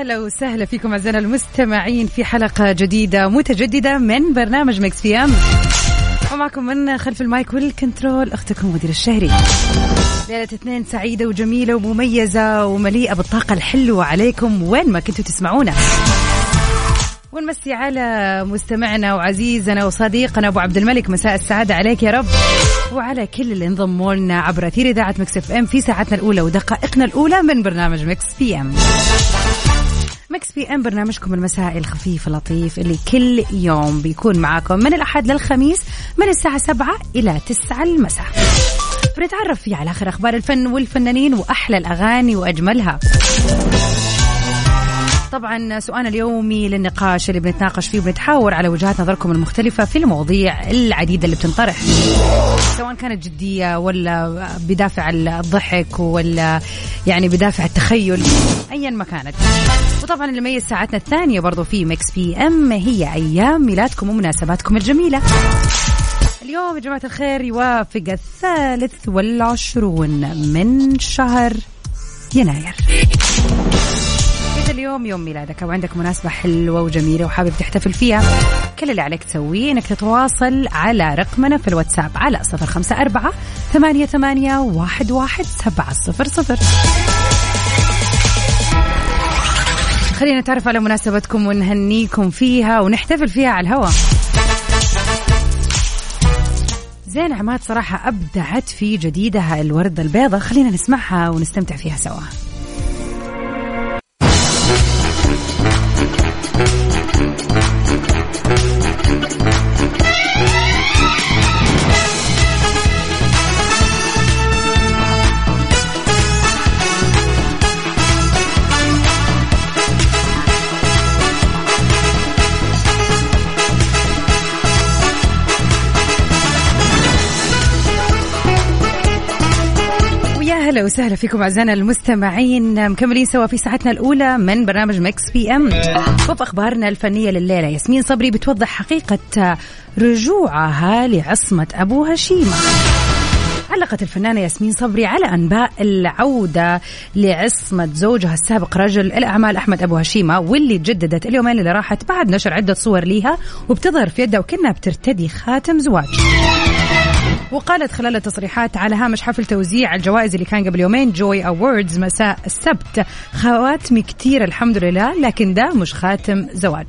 يا هلا وسهلا فيكم أعزائنا المستمعين في حلقة جديدة متجددة من برنامج Mix PM. ومعكم من خلف ال mic وال control أختكم غدير الشهري. ليلة اثنين سعيدة وجميلة ومميزة ومليئة بالطاقة الحلوة عليكم وين ما كنتوا تسمعونا. ونمسي على مستمعنا وعزيزنا وصديقنا أبو عبد الملك. مساء السعادة عليك يا رب. وعلى كل اللي انضموا لنا عبر أثير إذاعة Mix FM في ساعتنا الأولى ودقائقنا الأولى من برنامج Mix PM. Mix PM برنامجكم المسائي الخفيف اللطيف اللي كل يوم بيكون معاكم من الأحد للخميس من الساعة 7 إلى 9 المساء. بنتعرف فيه على آخر أخبار الفن والفنانين وأحلى الأغاني وأجملها. طبعا سؤالنا اليومي للنقاش اللي بنتناقش فيه وبنتحاور على وجهات نظركم المختلفة في المواضيع العديدة اللي بتنطرح. سواء كانت جدية ولا بدافع الضحك ولا يعني بدافع التخيل أيا ما كانت. وطبعا اللي يميز ساعتنا الثانية برضو في Mix PM هي أيام ميلادكم ومناسباتكم الجميلة. اليوم يا جماعة الخير يوافق الثالث والعشرون من شهر يناير. اليوم يوم ميلادك أو عندك مناسبة حلوة وجميلة وحابب تحتفل فيها كل اللي عليك تسويه إنك تتواصل على رقمنا في الواتساب على صفر خمسة أربعة ثمانية, ثمانية واحد, واحد سبعة صفر صفر. خلينا نتعرف على مناسبتكم ونهنيكم فيها ونحتفل فيها على الهواء زين عماد صراحة أبدعت في جديدها الوردة البيضاء خلينا نسمعها ونستمتع فيها سوا. ويا هلا وسهلا فيكم أعزائنا المستمعين. مكملين سوا في ساعتنا الأولى من برنامج مكس بي أم. وفي أخبارنا الفنية لليلة ياسمين صبري بتوضح حقيقة رجوعها لعصمة أبو هشيمه علقت الفنانة ياسمين صبري على أنباء العودة لعصمة زوجها السابق رجل الأعمال أحمد أبو هشيمة واللي تجددت اليومين اللي راحت بعد نشر عدة صور ليها وبتظهر في يدها وكأنها بترتدي خاتم زواج. وقالت خلال التصريحات على هامش حفل توزيع الجوائز اللي كان قبل يومين جوي أووردز مساء السبت. خواتمي كتير الحمد لله لكن ده مش خاتم زواج.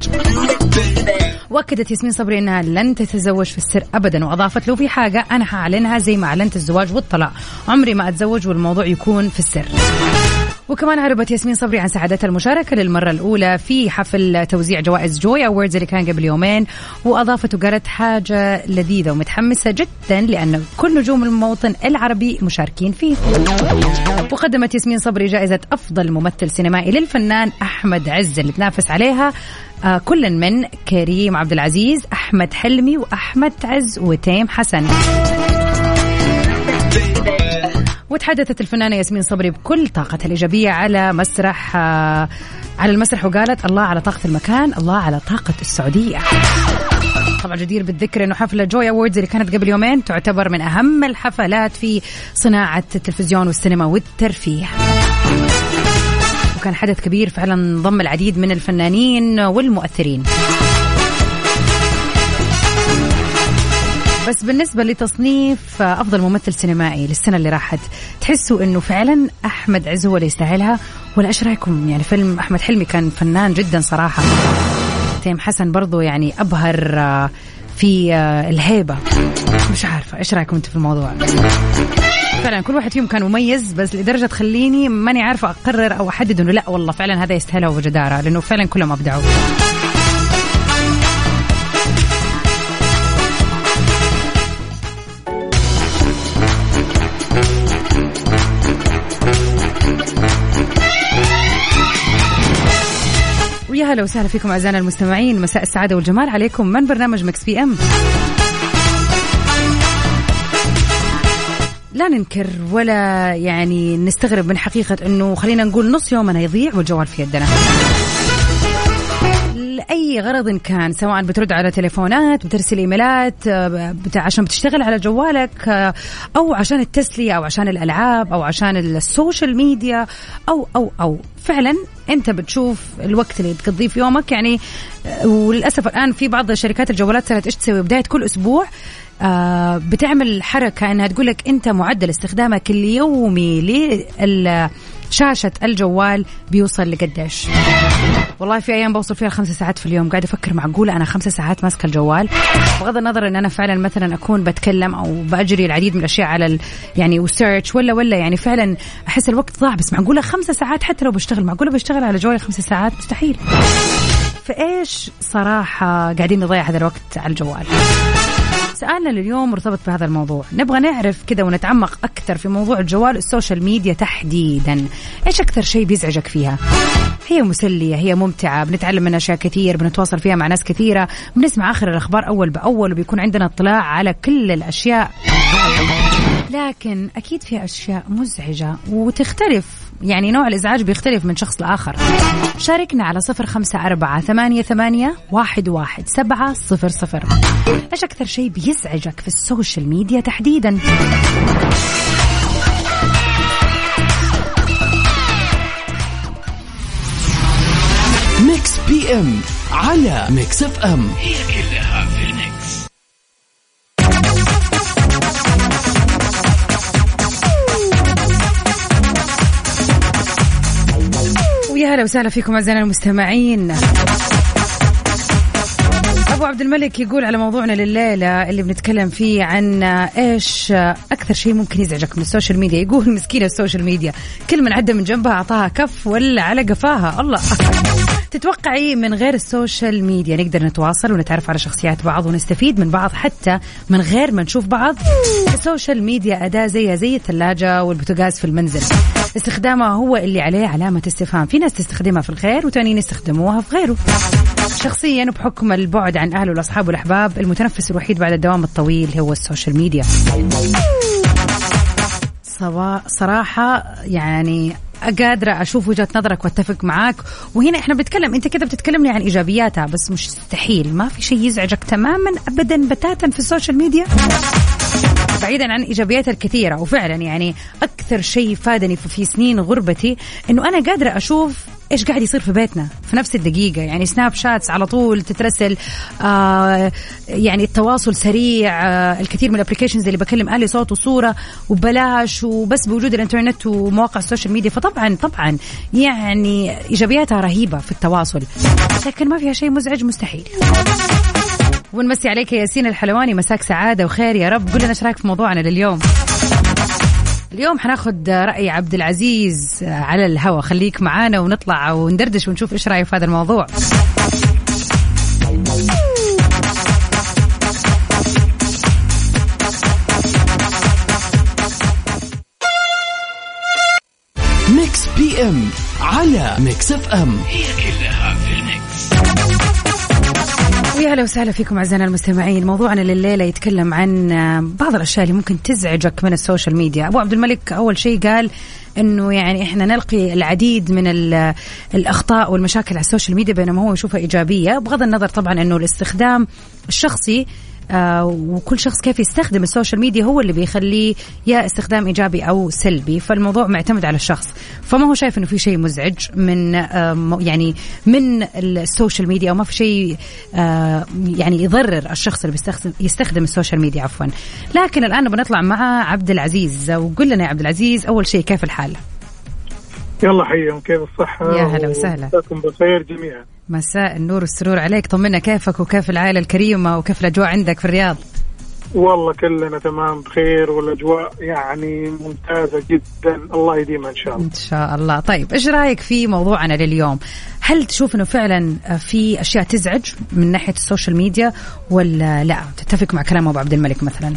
وأكدت ياسمين صبري إنها لن تتزوج في السر ابدا وأضافت له في حاجة أنا هعلنها زي ما أعلنت الزواج والطلاق. عمري ما أتزوج والموضوع يكون في السر. وكمان عربت ياسمين صبري عن سعادتها المشاركة للمرة الأولى في حفل توزيع جوائز جوي أووردز اللي كان قبل يومين وأضافت وقالت حاجة لذيذة ومتحمسة جدا لأن كل نجوم الموطن العربي مشاركين فيه. وقدمت ياسمين صبري جائزة أفضل ممثل سينمائي للفنان أحمد عز اللي تنافس عليها آه، كل من كريم عبد العزيز أحمد حلمي وأحمد عز وتيم حسن. وتحدثت الفنانة ياسمين صبري بكل طاقتها الإيجابية على مسرح آه، على المسرح وقالت الله على طاقة المكان الله على طاقة السعودية طبعا جدير بالذكر إنه حفلة جوي اووردز اللي كانت قبل يومين تعتبر من أهم الحفلات في صناعة التلفزيون والسينما والترفيه. وكان حدث كبير فعلا ضم العديد من الفنانين والمؤثرين. بس بالنسبة لتصنيف أفضل ممثل سينمائي للسنة اللي راحت تحسوا أنه فعلا أحمد عز هو اللي يستاهلها؟ ولا إيش رأيكم؟ يعني فيلم أحمد حلمي كان فنان جدا صراحة. تيم حسن برضو يعني أبهر آه، في آه، الهيبة. مش عارفة إيش رأيكم أنتم في الموضوع؟ فعلا كل واحد فيهم كان مميز بس لدرجة تخليني ماني عارفة أقرر أو أحدد أنه لا والله فعلا هذا يستاهله بجدارة لأنه فعلا كلهم أبدعوا. ويا هلا وسهلا فيكم أعزائنا المستمعين. مساء السعادة والجمال عليكم من برنامج Mix PM. لا ننكر ولا يعني نستغرب من حقيقة أنه خلينا نقول نص يومنا يضيع والجوال في يدنا. لأي غرض كان؟ سواء بترد على تليفونات بترسل إيميلات آه، عشان بتشتغل على جوالك آه، أو عشان التسلية أو عشان الألعاب أو عشان ال social media أو أو أو. فعلا أنت بتشوف الوقت اللي تقضيه في يومك. يعني آه، وللأسف الآن في بعض شركات الجوالات صارت إيش تسوي؟ بداية كل أسبوع بتعمل حركة إنها تقول لك أنت معدل استخدامك اليومي لشاشه الجوال بيوصل لقديش. والله في أيام بوصل فيها خمسة ساعات في اليوم. قاعد أفكر معقولة أنا خمسة ساعات ماسكة الجوال. بغض النظر إن أنا فعلا مثلا أكون بتكلم أو بأجري العديد من الأشياء على ال يعني و search ولا ولا يعني فعلا أحس الوقت ضاع. بس معقولة خمسة ساعات حتى لو بشتغل. معقولة بشتغل على جوالي خمسة ساعات؟ مستحيل. فإيش صراحة قاعدين نضيع هذا الوقت على الجوال؟ سؤالنا لليوم مرتبط بهذا الموضوع. نبغى نعرف كذا ونتعمق أكثر في موضوع الجوال ال social media تحديدا. إيش أكثر شيء بيزعجك فيها؟ هي مسلية هي ممتعة بنتعلم منها أشياء كثير بنتواصل فيها مع ناس كثيرة بنسمع آخر الأخبار أول بأول وبيكون عندنا اطلاع على كل الأشياء. لكن أكيد في أشياء مزعجة وتختلف. يعني نوع الإزعاج بيختلف من شخص لآخر. شاركنا على صفر خمسة أربعة ثمانية, ثمانية واحد, واحد سبعة صفر صفر. إيش أكثر شيء بيزعجك في ال social media تحديدا؟ Mix PM على Mix FM. هي كلها ويا هلا وسهلا فيكم اعزائنا المستمعين. أبو عبد الملك يقول على موضوعنا لليلة اللي بنتكلم فيه عن إيش أكثر شيء ممكن يزعجك من ال social media. يقول مسكينة ال social media. كل من عدى من جنبها أعطاها كف ولا على قفاها. الله. تتوقعي من غير ال social media نقدر نتواصل ونتعرف على شخصيات بعض ونستفيد من بعض حتى من غير ما نشوف بعض؟ ال social media أداة زيها زي الثلاجة والبوتاغاز في المنزل. استخدامها هو اللي عليه علامة استفهام. في ناس تستخدمها في الخير وتانيين يستخدموها في غيره. شخصيا بحكم البعد عن أهله والأصحاب والأحباب المتنفس الوحيد بعد الدوام الطويل هو ال social media. صراحة يعني قادرة أشوف وجهة نظرك وأتفق معاك. وهنا إحنا بنتكلم أنت كده بتتكلمني عن إيجابياتها بس مستحيل. ما في شيء يزعجك تماما ابدا بتاتا في ال social media؟ بعيدا عن إيجابياتها الكثيرة. وفعلا يعني أكثر شيء فادني في سنين غربتي إنه أنا قادرة أشوف إيش قاعد يصير في بيتنا في نفس الدقيقة. يعني Snapchats على طول تترسل آه يعني التواصل سريع آه الكثير من ال applications اللي بكلم أهلي صوت وصورة وبلاش وبس بوجود الإنترنت ومواقع ال social media. فطبعا طبعا يعني إيجابياتها رهيبة في التواصل. لكن ما فيها شيء مزعج مستحيل. ونمسي عليك يا ياسين الحلواني. مساك سعادة وخير يا رب. قول لنا إيش رأيك في موضوعنا لليوم؟ اليوم حناخد رأي عبد العزيز على الهوا. خليك معانا ونطلع وندردش ونشوف إيش رأيه في هذا الموضوع. Mix PM على Mix FM. هي كلها في ويا أهلا وسهلا فيكم أعزائنا المستمعين، موضوعنا لليلة يتكلم عن بعض الأشياء اللي ممكن تزعجك من ال social media، أبو عبد الملك أول شيء قال إنه يعني إحنا نلقي العديد من الأخطاء والمشاكل على ال social media بينما هو يشوفها إيجابية، بغض النظر طبعا إنه الاستخدام الشخصي آه وكل شخص كيف يستخدم ال social media هو اللي بيخليه يا استخدام إيجابي أو سلبي. فالموضوع معتمد على الشخص. فما هو شايف إنه في شيء مزعج من آه يعني من ال social media أو ما في شيء آه يعني يضرر الشخص اللي بيستخدم يستخدم ال social media عفوا. لكن الآن بنطلع مع عبد العزيز. وقول لنا يا عبد العزيز أول شيء كيف الحال؟ يلا حيهم كيف الصحة؟ يا هلا وسهلا. مساكم بخير جميعا. مساء النور والسرور عليك. طمنا كيفك وكيف العائلة الكريمة وكيف الأجواء عندك في الرياض؟ والله كلنا تمام بخير والأجواء يعني ممتازة جدا. الله يديمها إن شاء الله. إن شاء الله. طيب إيش رأيك في موضوعنا لليوم؟ هل تشوف إنه فعلا في أشياء تزعج من ناحية ال social media ولا لا؟ تتفق مع كلام أبو عبد الملك مثلا؟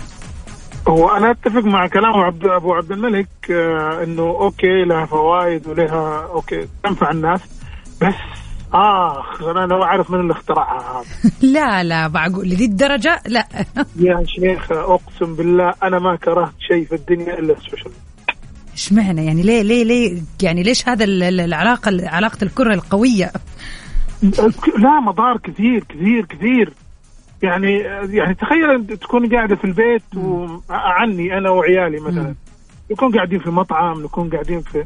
هو أنا أتفق مع كلام عبد أبو عبد الملك آه إنه okay لها فوائد ولها okay تنفع الناس بس آخ أنا لو أعرف من اللي اخترعها هذا. لا لا معقول لذي الدرجة لا. يا شيخ أقسم بالله أنا ما كرهت شيء في الدنيا إلا ال social إيش معنى؟ يعني ليه ليه ليه؟ يعني ليش هذا ال- ال- العلاقة علاقة الكرة القوية؟ لا مضار كثير كثير كثير. يعني يعني تخيل تكون قاعدة في البيت وعني أنا وعيالي مثلا. نكون قاعدين في مطعم نكون قاعدين في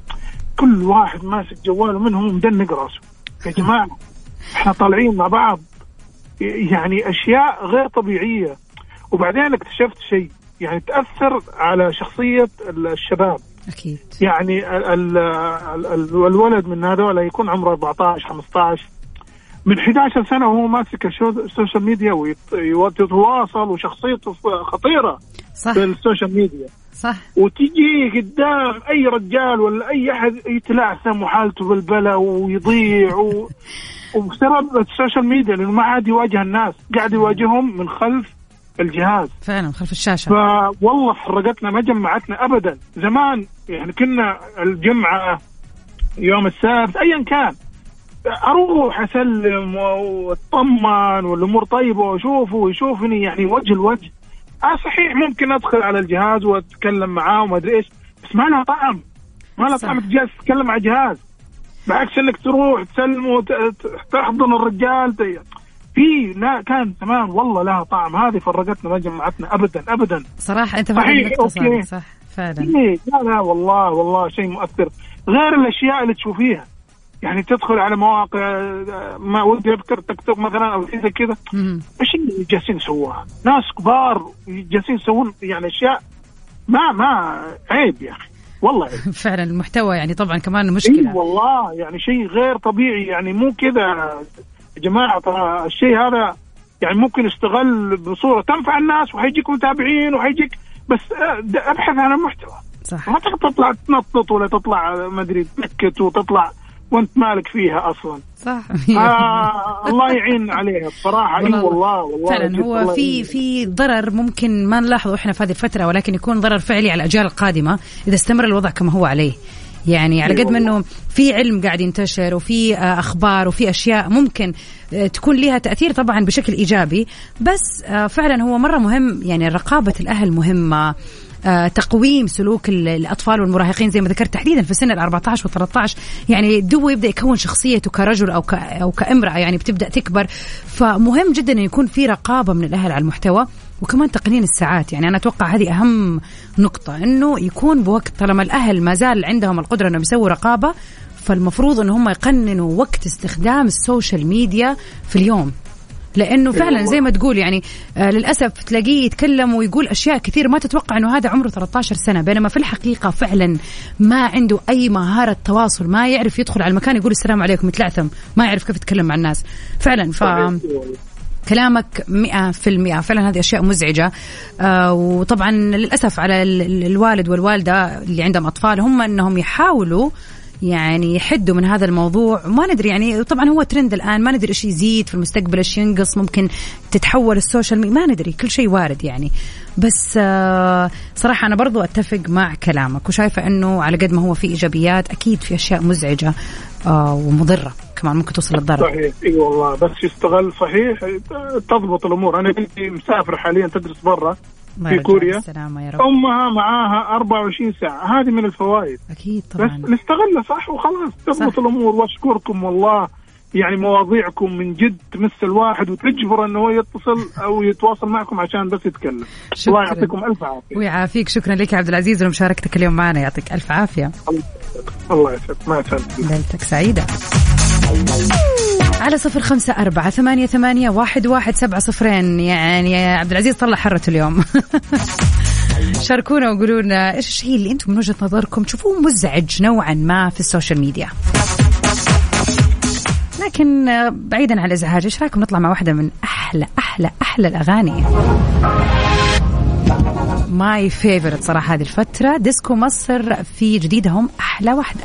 كل واحد ماسك جواله منهم مدنق راسه. يا جماعة إحنا طالعين مع بعض يعني أشياء غير طبيعية. وبعدين اكتشفت شيء يعني تأثر على شخصية الشباب. أكيد. يعني ال ال ال ال الولد من هذول يكون عمره 14 15 من 11 سنة وهو ماسك ال social media ويتواصل وشخصيته خطيرة صح. في ال social media. صح. وتجي قدام أي رجال ولا أي أحد يتلعثم وحالته بالبلا ويضيع و... وبسبب ال social media لأنه ما عاد يواجه الناس قاعد يواجههم من خلف الجهاز. فعلا خلف الشاشة. فوالله فرقتنا ما جمعتنا ابدا. زمان يعني كنا الجمعة يوم السبت ايا كان. أروح أسلم وأطمن والأمور طيبة وأشوفه ويشوفني يعني وجه لوجه. آه صحيح ممكن أدخل على الجهاز وأتكلم معاه وما أدري إيش بس ما لها طعم. ما لها. طعم تجلس تتكلم على جهاز بعكس إنك تروح تسلم وتحضن الرجال في لا كان زمان والله لها طعم. هذه فرقتنا ما جمعتنا ابدا ابدا. صراحة أنت صحيح،. صادق صح فعلا. إيه لا لا والله والله شيء مؤثر. غير الأشياء اللي تشوفيها. يعني تدخل على مواقع ما ودي أذكر تيك توك مثلا أو شيء زي كذا. إيش اللي جالسين يسووها؟ ناس كبار جالسين يسوون يعني أشياء ما ما عيب يا أخي. والله عيب. فعلا المحتوى يعني طبعا كمان إي مشكلة. والله يعني شيء غير طبيعي. يعني مو كذا يا جماعة ترى الشيء هذا يعني ممكن يستغل بصورة تنفع الناس وحيجيك متابعين وحيجيك بس آه، أبحث عن المحتوى. صح. ما تقدر تطلع تنطط ولا تطلع ما أدري تنكت وتطلع وانت مالك فيها أصلا. صح. آه الله يعين عليها بصراحة. إي والله- والله فعلا هو في. في ضرر ممكن ما نلاحظه إحنا في هذه الفترة ولكن يكون ضرر فعلي على الأجيال القادمة إذا استمر الوضع كما هو عليه. يعني على قد ما. إنه في علم قاعد ينتشر وفي آه، أخبار وفي أشياء ممكن آه، تكون لها تأثير طبعا بشكل إيجابي. بس آه، فعلا هو مرة مهم يعني رقابة الأهل مهمة. تقويم سلوك ال- الأطفال والمراهقين زي ما ذكرت تحديدا في سن ال 14 وال 13 يعني دو يبدا يكون شخصيته كرجل أو أو كأمرأة يعني بتبدأ تكبر. فمهم جدا انه يكون في رقابة من الأهل على المحتوى وكمان تقنين الساعات. يعني أنا أتوقع هذه أهم نقطة إنه يكون بوقت طالما الأهل ما زال عندهم القدرة إنهم يسووا رقابة فالمفروض إن هم يقننوا وقت استخدام السوشيال ميديا في اليوم. لأنه فعلا زي ما تقول يعني آه للأسف تلاقيه يتكلم ويقول أشياء كثير ما تتوقع إنه هذا عمره 13 سنة بينما في الحقيقة فعلا ما عنده أي مهارة تواصل ما يعرف يدخل على المكان يقول السلام عليكم يتلعثم ما يعرف كيف يتكلم مع الناس. فعلا ف. كلامك مئة في المئة. فعلا هذه أشياء مزعجة. آه وطبعا للأسف على ال- ال- الوالد والوالدة اللي عندهم أطفال هم أنهم يحاولوا يعني يحدوا من هذا الموضوع. ما ندري يعني طبعا هو ترند الآن ما ندري إيش يزيد في المستقبل إيش ينقص ممكن تتحول ال social media ما ندري كل شيء وارد يعني. بس آه صراحة أنا برضو أتفق مع كلامك وشايفة أنه على قد ما هو في إيجابيات أكيد في أشياء مزعجة آه ومضرة كمان ممكن توصل للضرر. صحيح إي والله. بس يستغل صحيح تضبط الأمور. أنا بنتي مسافره حاليا تدرس برا. في كوريا. بالسلامة يا رب. أمها معاها 24 ساعة. هذه من الفوائد. أكيد بس طبعا نستغلها صح؟ وخلاص. تضبط. الأمور. وأشكركم والله. يعني مواضيعكم من جد تمس الواحد وتجبر إنه هو يتصل أو يتواصل معكم عشان بس يتكلم. شكراً. الله يعطيكم ألف عافية. ويعافيك. شكرا لك يا عبد العزيز ولمشاركتك اليوم معنا. يعطيك ألف عافية. الله يسعدك. ما يسعدك. ليلتك سعيدة. على صفر خمسة أربعة ثمانية, ثمانية واحد, واحد سبعة صفرين. يعني يا عبد العزيز طلع حرته اليوم. شاركونا وقولوا لنا إيش الشيء اللي أنتم من وجهة نظركم تشوفوه مزعج نوعا ما في السوشيال ميديا؟ لكن بعيدا عن الإزعاج إيش رأيكم نطلع مع واحدة من أحلى أحلى أحلى الأغاني؟ my favorite صراحة هذه الفترة. ديسكو مصر في جديدهم أحلى واحدة.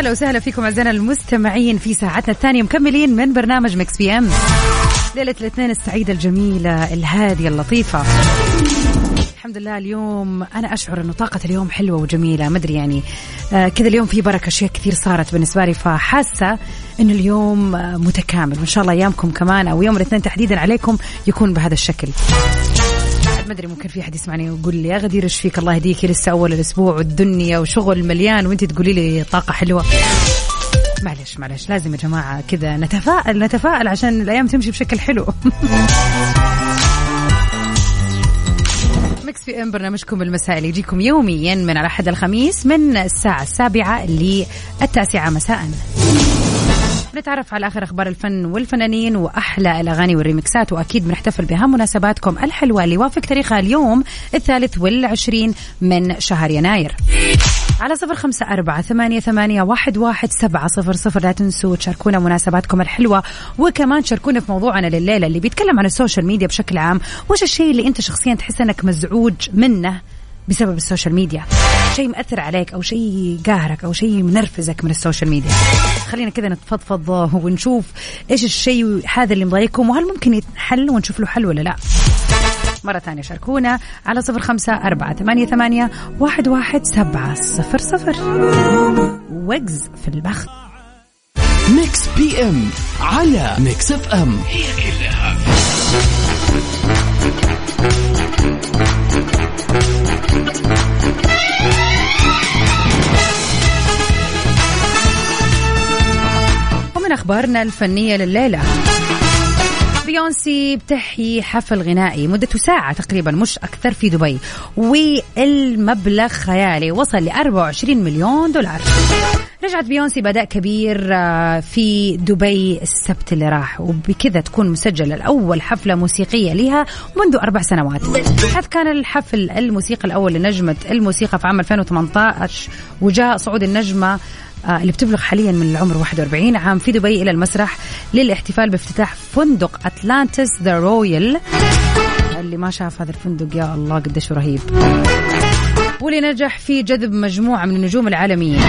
ويا هلا وسهلا فيكم أعزائنا المستمعين في ساعتنا الثانية. مكملين من برنامج Mix PM. ليلة الاثنين السعيدة الجميلة الهادية اللطيفة. الحمد لله اليوم أنا أشعر إنه طاقة اليوم حلوة وجميلة ما أدري يعني آه كذا اليوم في بركة أشياء كثير صارت بالنسبة لي فحاسة إنه اليوم آه متكامل. وإن شاء الله أيامكم كمان أو يوم الاثنين تحديدا عليكم يكون بهذا الشكل. ما أدري ممكن في أحد يسمعني ويقول لي يا غدير إيش فيك؟ الله يهديكي لسه أول الأسبوع والدنيا وشغل مليان وأنت تقولي لي طاقة حلوة. معلش معلش لازم يا جماعة كذا نتفائل نتفائل عشان الأيام تمشي بشكل حلو. Mix PM برنامجكم المسائي يجيكم يوميا من الاحد الخميس من الساعة السابعة للتاسعة مساء. نتعرف على آخر أخبار الفن والفنانين وأحلى الأغاني والريمكسات وأكيد بنحتفل باهم مناسباتكم الحلوة اللي يوافق تاريخها اليوم الثالث والعشرين من شهر يناير. على صفر خمسة أربعة ثمانية, ثمانية واحد, واحد سبعة صفر صفر. لا تنسوا تشاركونا مناسباتكم الحلوة وكمان تشاركونا في موضوعنا لليلة اللي بيتكلم عن ال social media بشكل عام. وش الشيء اللي أنت شخصيا تحس أنك مزعوج منه؟ بسبب ال social media. شيء مأثر عليك أو شيء قاهرك أو شيء منرفزك من ال social media. خلينا كذا نتفضفض ونشوف إيش الشيء هذا اللي مضايقكم وهل ممكن يتحل ونشوف له حل ولا لا. مرة ثانية شاركونا على صفر خمسة أربعة ثمانية, ثمانية واحد, واحد سبعة صفر صفر. وجز في البخت. ميكس بي ام على ميكس اف ام هي كلها. ومن أخبارنا الفنية لليلة. بيونسي بتحيي حفل غنائي مدته ساعة تقريبا مش أكثر في دبي. والمبلغ خيالي وصل ل 24 مليون دولار. رجعت بيونسي بأداء كبير آه، في دبي السبت اللي راح وبكذا تكون مسجلة الأول حفلة موسيقية لها منذ أربع سنوات. حيث كان الحفل الموسيقى الأول لنجمة الموسيقى في عام 2018 وجاء صعود النجمة اللي بتبلغ حاليا من العمر 41 عام في دبي إلى المسرح للاحتفال بافتتاح فندق Atlantis The Royal اللي ما شاف هذا الفندق يا الله قديش رهيب. واللي نجح في جذب مجموعة من النجوم العالميين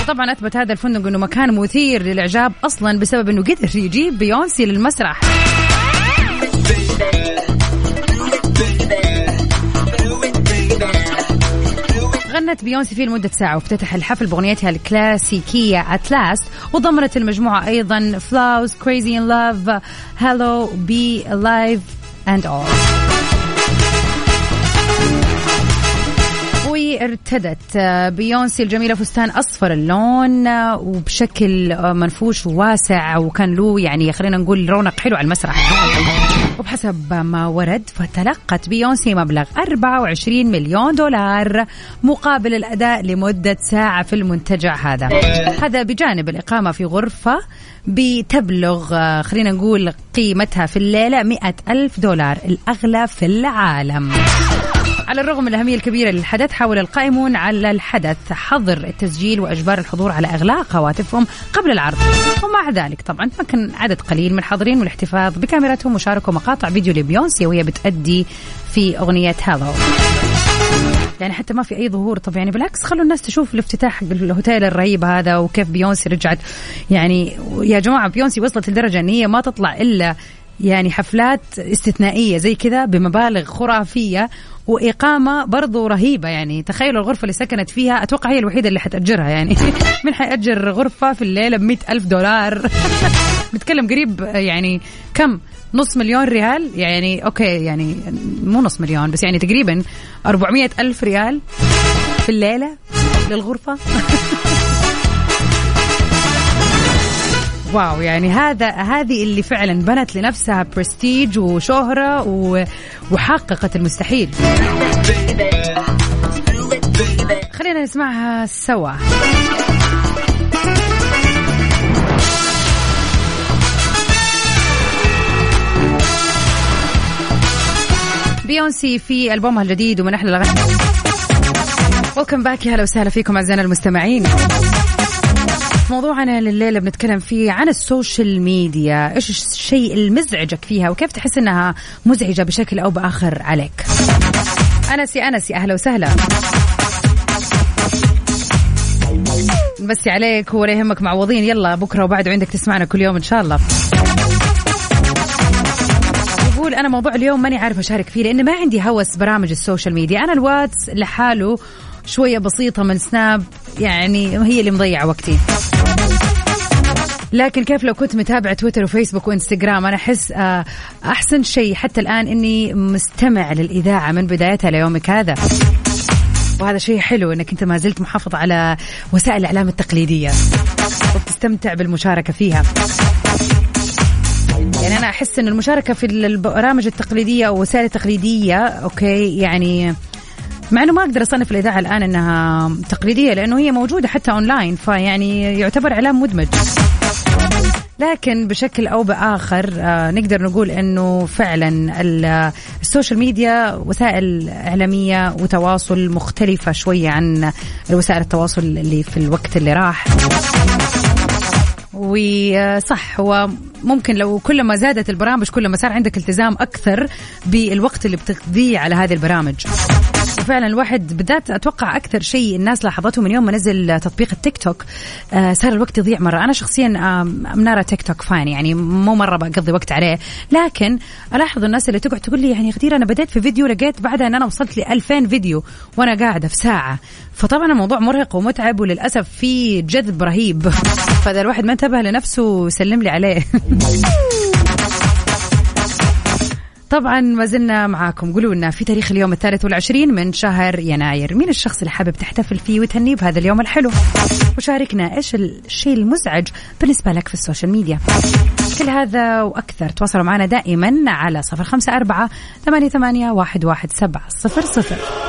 وطبعا أثبت هذا الفندق إنه مكان مثير للإعجاب أصلا بسبب إنه قدر يجيب بيونسي للمسرح. غنت بيونسي فيه لمدة ساعة وافتتح الحفل بأغنيتها الكلاسيكية At Last وضمنت المجموعة أيضا Flaws Crazy in Love Halo Be Alive and All وارتدت بيونسي الجميلة فستان أصفر اللون وبشكل منفوش وواسع وكان له يعني خلينا نقول رونق حلو على المسرح. وبحسب ما ورد فتلقت بيونسي مبلغ 24 مليون دولار مقابل الأداء لمدة ساعة في المنتجع هذا. هذا بجانب الإقامة في غرفة بتبلغ خلينا نقول قيمتها في الليلة 100 ألف دولار الأغلى في العالم. على الرغم من الأهمية الكبيرة للحدث حاول القائمون على الحدث حظر التسجيل وإجبار الحضور على إغلاق هواتفهم قبل العرض. ومع ذلك طبعا تمكن عدد قليل من الحاضرين من الاحتفاظ بكاميراتهم وشاركوا مقاطع فيديو لبيونسي وهي بتأدي في أغنية هالو يعني حتى ما في أي ظهور طب يعني بالعكس خلوا الناس تشوف الافتتاح الهوتيل الرهيب هذا وكيف بيونسي رجعت. يعني يا جماعة بيونسي وصلت لدرجة إن هي ما تطلع إلا يعني حفلات استثنائية زي كذا بمبالغ خرافية وإقامة برضو رهيبة يعني. تخيلوا الغرفة اللي سكنت فيها أتوقع هي الوحيدة اللي حتأجرها يعني. من حيأجر غرفة في الليلة ب ألف دولار. نتكلم قريب يعني كم؟ نص مليون ريال؟ يعني okay يعني مو نص مليون بس يعني تقريبا 400 ألف ريال في الليلة للغرفة. wow يعني هذا هذه اللي فعلا بنت لنفسها برستيج وشهرة و... وحققت المستحيل. خلينا نسمعها سوا. بيونسي في ألبومها الجديد ومن أحلى الأغاني. welcome back يا هلا وسهلا فيكم أعزائنا المستمعين. موضوعنا لليلة بنتكلم فيه عن ال social media. إيش الشيء المزعجك فيها وكيف تحس أنها مزعجة بشكل أو بآخر عليك؟ أنس يا أنس يا أهلا وسهلا. نمسي عليك ولا يهمك معوضين. يلا بكرة وبعده عندك تسمعنا كل يوم إن شاء الله. يقول أنا موضوع اليوم ماني عارف أشارك فيه لأن ما عندي هوس برامج ال social media. أنا الواتس لحاله شوية بسيطة من Snap يعني هي اللي مضيعة وقتي. لكن كيف لو كنت متابعة تويتر وفيسبوك وإنستغرام أنا أحس آه، أحسن شيء حتى الآن إني مستمع للإذاعة من بدايتها ليومك هذا. وهذا شيء حلو إنك أنت ما زلت محافظ على وسائل الإعلام التقليدية وبتستمتع بالمشاركة فيها. يعني أنا أحس إن المشاركة في البرامج التقليدية أو الوسائل التقليديه okay يعني مع إنه ما أقدر أصنف الإذاعة الآن إنها تقليدية لأنه هي موجودة حتى اونلاين فيعني يعتبر إعلام مدمج. لكن بشكل أو بآخر آه نقدر نقول إنه فعلا ال social media وسائل إعلامية وتواصل مختلفة شوية عن وسائل التواصل اللي في الوقت اللي راح. وصح هو ممكن لو كل ما زادت البرامج كل ما صار عندك التزام أكثر بالوقت اللي بتقضيه على هذه البرامج. وفعلا الواحد بالذات أتوقع أكثر شيء الناس لاحظته من يوم ما نزل تطبيق التيك توك آه صار الوقت يضيع مرة. أنا شخصيا مناره تيك توك فان يعني مو مرة بقضي وقت عليه. لكن ألاحظ الناس اللي تقعد تقول لي يعني غدير أنا بديت في فيديو لقيت بعدها إن أنا وصلت ل 2000 فيديو وأنا قاعدة في ساعة. فطبعا الموضوع مرهق ومتعب وللأسف في جذب رهيب. فإذا الواحد ما انتبه لنفسه سلم لي عليه. طبعا ما زلنا معاكم. قولوا لنا في تاريخ اليوم الثالث والعشرين من شهر يناير مين الشخص اللي حابب تحتفل فيه وتهنيه بهذا اليوم الحلو؟ وشاركنا إيش الشيء المزعج بالنسبة لك في ال social media؟ كل هذا وأكثر تواصلوا معنا دائما على صفر خمسة أربعة ثمانية, ثمانية واحد, واحد سبعة صفر صفر.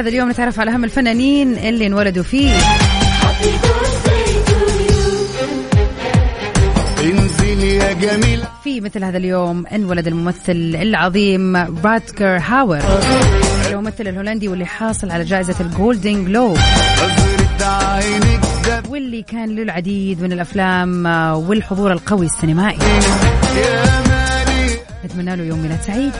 هذا اليوم نتعرف على أهم الفنانين اللي انولدوا فيه. في مثل هذا اليوم انولد الممثل العظيم روتجر هاور. الممثل الهولندي واللي حاصل على جائزة ال Golden Globe واللي كان له العديد من الأفلام والحضور القوي السينمائي. نتمنى له يوم ميلاد سعيد.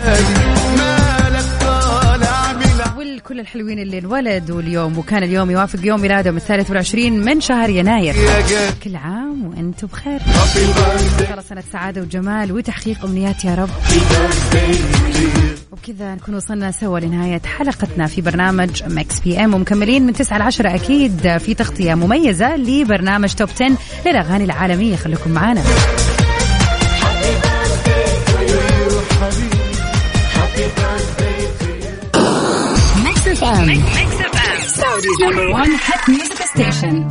والكل الحلوين اللي انولدوا اليوم وكان اليوم يوافق يوم ميلادهم الثالث والعشرين من شهر يناير. كل عام وأنتم بخير. الله سنة سعادة وجمال وتحقيق أمنيات يا رب. وبكذا نكون وصلنا سوا لنهاية حلقتنا في برنامج Mix PM. ومكملين من 9 ل 10 أكيد في تغطية مميزة لبرنامج Top 10 للأغاني العالمية. خليكم معنا Mix FM. Saudi's number one hit music station.